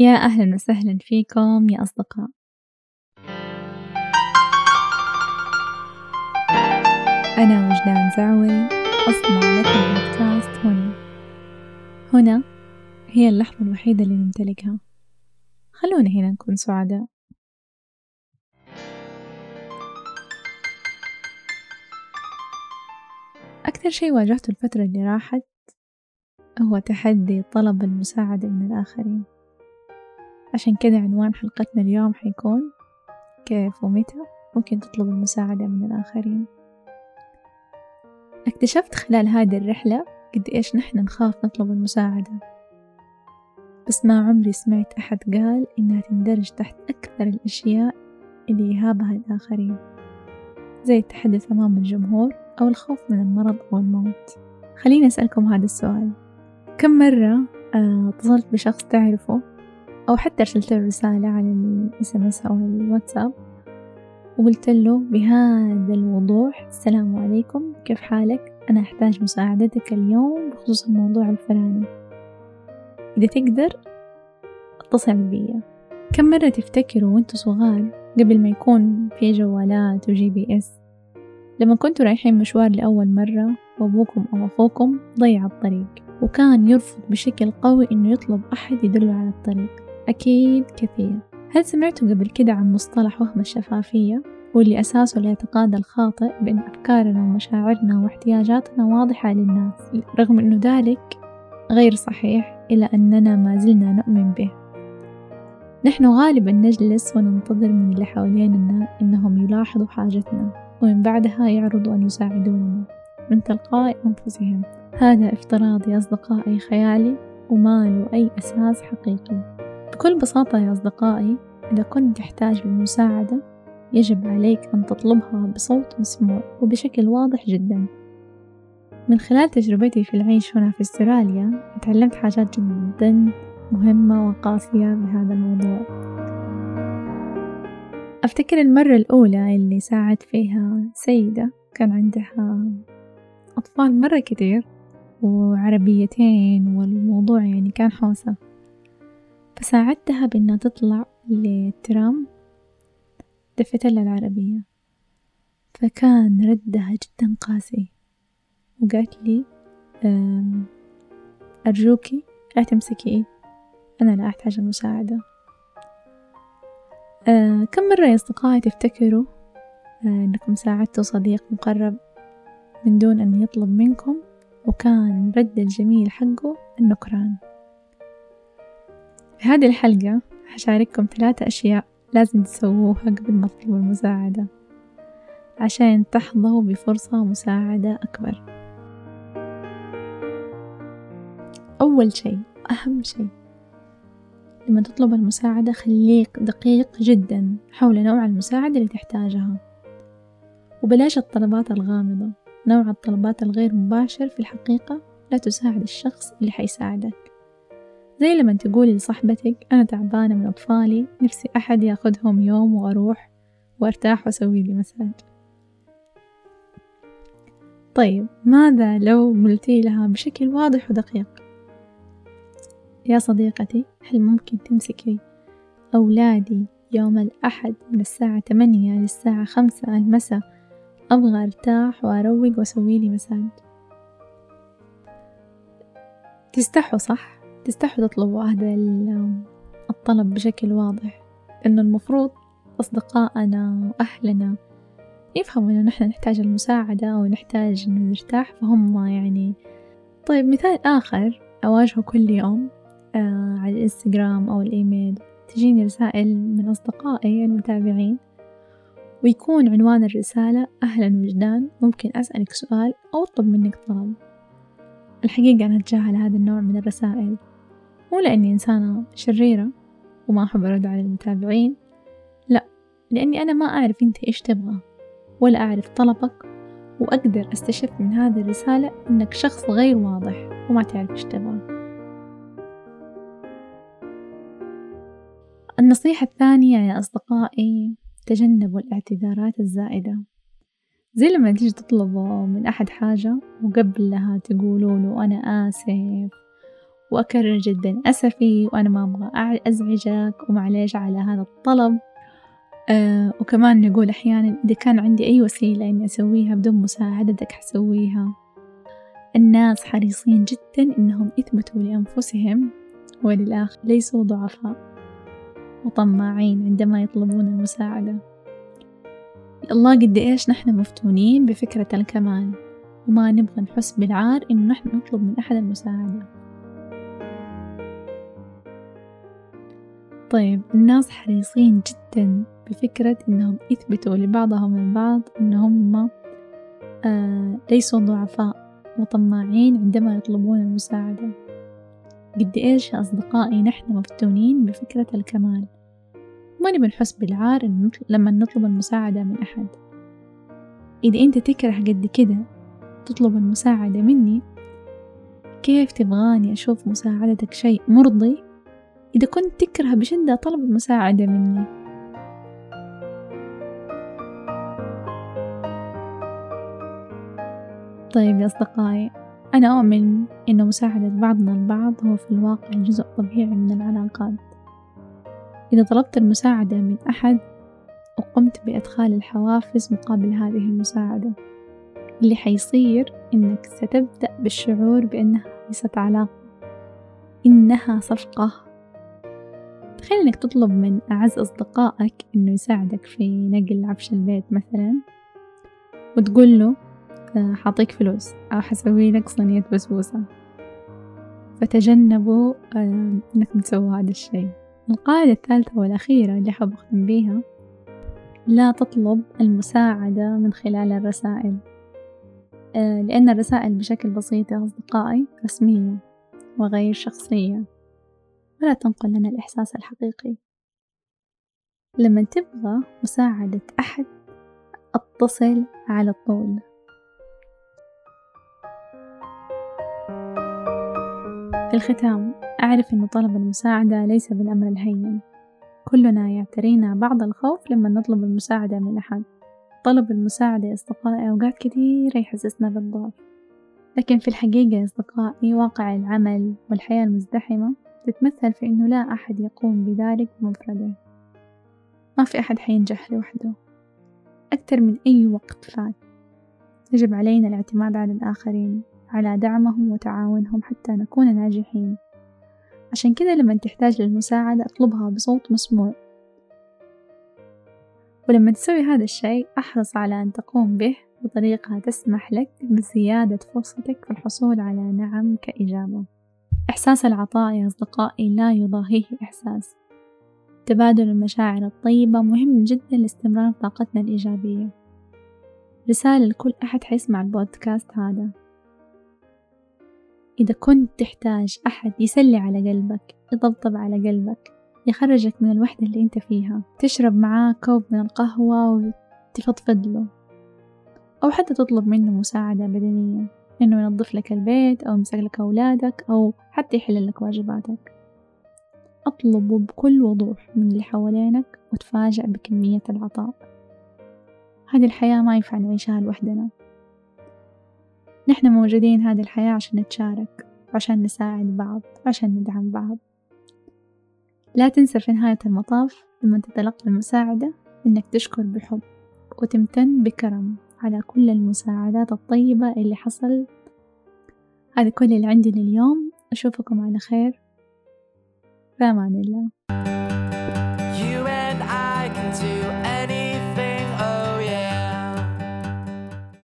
يا أهلا وسهلا فيكم يا أصدقاء. أنا وجدان زعوي أصنع لكم بودكاست هنا. هنا هي اللحظة الوحيدة اللي نمتلكها. خلونا هنا نكون سعداء. أكثر شي واجهته الفترة اللي راحت هو تحدي طلب المساعدة من الآخرين. عشان كذا عنوان حلقتنا اليوم حيكون كيف ومتى؟ ممكن تطلب المساعدة من الآخرين. اكتشفت خلال هذه الرحلة قد إيش نحن نخاف نطلب المساعدة. بس ما عمري سمعت أحد قال إنها تندرج تحت أكثر الأشياء اللي يهابها الآخرين زي التحدث أمام الجمهور أو الخوف من المرض أو الموت. خليني أسألكم هذا السؤال. كم مرة آه، اتصلت بشخص تعرفه أو حتى أرسلت له رسالة على الإس إم إس أو الواتساب وقلت له بهذا الوضوح السلام عليكم كيف حالك؟ أنا أحتاج مساعدتك اليوم بخصوص الموضوع الفلاني. إذا تقدر اتصل بي. كم مرة تفتكروا وانتوا صغار قبل ما يكون في جوالات وجي بي إس؟ لما كنتوا رايحين مشوار لأول مرة وأبوكم أو أخوكم ضيع الطريق وكان يرفض بشكل قوي إنه يطلب أحد يدله على الطريق. أكيد كثير. هل سمعتوا قبل كده عن مصطلح وهم الشفافية؟ واللي أساسه الاعتقاد الخاطئ بأن أفكارنا ومشاعرنا واحتياجاتنا واضحة للناس. رغم أنه ذلك غير صحيح إلا أننا ما زلنا نؤمن به. نحن غالبا نجلس وننتظر من اللي حواليننا إنهم يلاحظوا حاجتنا ومن بعدها يعرضوا أن يساعدوننا من تلقاء أنفسهم. هذا افتراض يا أصدقائي خيالي وما له أي أساس حقيقي. بكل بساطة يا أصدقائي إذا كنت تحتاج للمساعدة يجب عليك أن تطلبها بصوت مسموع وبشكل واضح جدا. من خلال تجربتي في العيش هنا في أستراليا تعلمت حاجات جدا مهمة وقاسية بهذا الموضوع. أفتكر المرة الأولى اللي ساعدت فيها سيدة كان عندها أطفال مرة كتير وعربيتين والموضوع يعني كان حوسة. فساعدتها بإنها تطلع للترام دفت لها العربية. فكان ردها جدا قاسي. وقالت لي أرجوكي لا تمسكي أنا لا أحتاج المساعدة. أه كم مرة يا أصدقائي تفتكروا أه إنكم ساعدتوا صديق مقرب من دون أن يطلب منكم؟ وكان رد الجميل حقه النكران. في هذه الحلقة حشارككم ثلاثة أشياء لازم تسووها قبل ما تطلبوا المساعدة عشان تحظوا بفرصة مساعدة أكبر. أول شيء أهم شيء لما تطلب المساعدة خليك دقيق جدا حول نوع المساعدة اللي تحتاجها. وبلاش الطلبات الغامضة نوع الطلبات الغير مباشر في الحقيقة لا تساعد الشخص اللي حيساعدك. زي لما تقولي لصاحبتك أنا تعبانة من أطفالي نفسي أحد ياخدهم يوم وأروح وأرتاح وأسوي لي مساج. طيب ماذا لو قلتي لها بشكل واضح ودقيق؟ يا صديقتي هل ممكن تمسكي أولادي يوم الأحد من الساعة تمانية للساعة خمسة المساء؟ أبغى أرتاح وأروق وأسوي لي مساج. تستحوا صح؟ تستحوا تطلبوا هذا الطلب بشكل واضح. إنه المفروض أصدقائنا وأهلنا يفهموا إنه نحن نحتاج المساعدة ونحتاج إنه نرتاح فهم يعني. طيب مثال آخر أواجهه كل يوم آه على الإنستغرام أو الإيميل. تجيني رسائل من أصدقائي المتابعين ويكون عنوان الرسالة أهلا وجدان ممكن أسألك سؤال أو أطلب منك طلب. الحقيقة أنا أتجاهل هذا النوع من الرسائل. مو لأني إنسانة شريرة وما أحب أرد على المتابعين لا لأني أنا ما أعرف أنت إيش تبغى ولا أعرف طلبك وأقدر أستشف من هذه الرسالة إنك شخص غير واضح وما تعرف إيش تبغى. النصيحة الثانية يا أصدقائي تجنبوا الاعتذارات الزائدة. زي لما تيجي تطلبوا من أحد حاجة وقبلها تقولوا له أنا آسف وأكرر جدا أسفي وأنا ما أبغى أزعجك ومعليش على هذا الطلب. أه وكمان نقول أحيانا إذا كان عندي أي وسيلة إني أسويها بدون مساعدتك حسويها. الناس حريصين جدا إنهم يثبتوا لأنفسهم وللآخر ليسوا ضعفاء وطماعين عندما يطلبون المساعدة. الله قد إيش نحن مفتونين بفكرة الكمال وما نبغى نحس بالعار إنه نحن نطلب من أحد المساعدة. طيب الناس حريصين جدا بفكرة إنهم يثبتوا لبعضهم البعض إنهم آه ليسوا ضعفاء وطماعين عندما يطلبون المساعدة. قد إيش يا أصدقائي نحن مفتونين بفكرة الكمال؟ ما نبي نحس بالعار لما نطلب المساعدة من أحد. إذا أنت تكره قد كده تطلب المساعدة مني كيف تبغاني أشوف مساعدتك شيء مرضي؟ إذا كنت تكره بشدة طلب المساعدة مني. طيب يا أصدقائي أنا أؤمن أن مساعدة بعضنا البعض هو في الواقع جزء طبيعي من العلاقات. إذا طلبت المساعدة من أحد وقمت بإدخال الحوافز مقابل هذه المساعدة اللي حيصير إنك ستبدأ بالشعور بأنها ليست علاقة إنها صفقة إنك تطلب من أعز أصدقائك إنه يساعدك في نقل عفش البيت مثلا وتقول له آه، حاطيك فلوس أو حسوي لك صينية بسبوسة. فتجنبوا آه، إنكم تسووا هذا الشيء. القاعدة الثالثة والأخيرة اللي حاب أختم بيها لا تطلب المساعدة من خلال الرسائل. آه، لأن الرسائل بشكل بسيط يا أصدقائي رسمية وغير شخصية. ولا تنقل لنا الإحساس الحقيقي. لما تبغى مساعدة أحد اتصل على طول. في الختام أعرف أن طلب المساعدة ليس بالأمر الهين. كلنا يعترينا بعض الخوف لما نطلب المساعدة من أحد. طلب المساعدة يا أصدقائي أوقات كثيرة يحسسنا بالضعف. لكن في الحقيقة يا أصدقائي واقع العمل والحياة المزدحمة تتمثل في أنه لا أحد يقوم بذلك بمفرده ما في أحد حينجح لوحده. أكثر من أي وقت فات. يجب علينا الاعتماد على الآخرين على دعمهم وتعاونهم حتى نكون ناجحين. عشان كذا لما تحتاج للمساعدة اطلبها بصوت مسموع. ولما تسوي هذا الشيء أحرص على أن تقوم به بطريقة تسمح لك بزيادة فرصتك في الحصول على نعم كإجابة. إحساس العطاء يا أصدقائي لا يضاهيه إحساس. تبادل المشاعر الطيبة مهم جدا لاستمرار طاقتنا الإيجابية. رسالة لكل أحد حيسمع البودكاست هذا. إذا كنت تحتاج أحد يسلي على قلبك يطبطب على قلبك يخرجك من الوحدة اللي أنت فيها تشرب معاه كوب من القهوة وتفضفض له أو حتى تطلب منه مساعدة بدنية. إنه ينظف لك البيت أو يمسك لك أولادك أو حتى يحل لك واجباتك. أطلبه بكل وضوح من اللي حوالينك وتفاجأ بكمية العطاء. هذه الحياة ما ينفع نعيشها لوحدنا. نحن موجودين هذه الحياة عشان نتشارك وعشان نساعد بعض وعشان ندعم بعض. لا تنسى في نهاية المطاف لما تتلقى المساعدة إنك تشكر بحب وتمتن بكرم. على كل المساعدات الطيبة اللي حصل هذا كل اللي عندي لليوم. أشوفكم على خير. في أمان الله.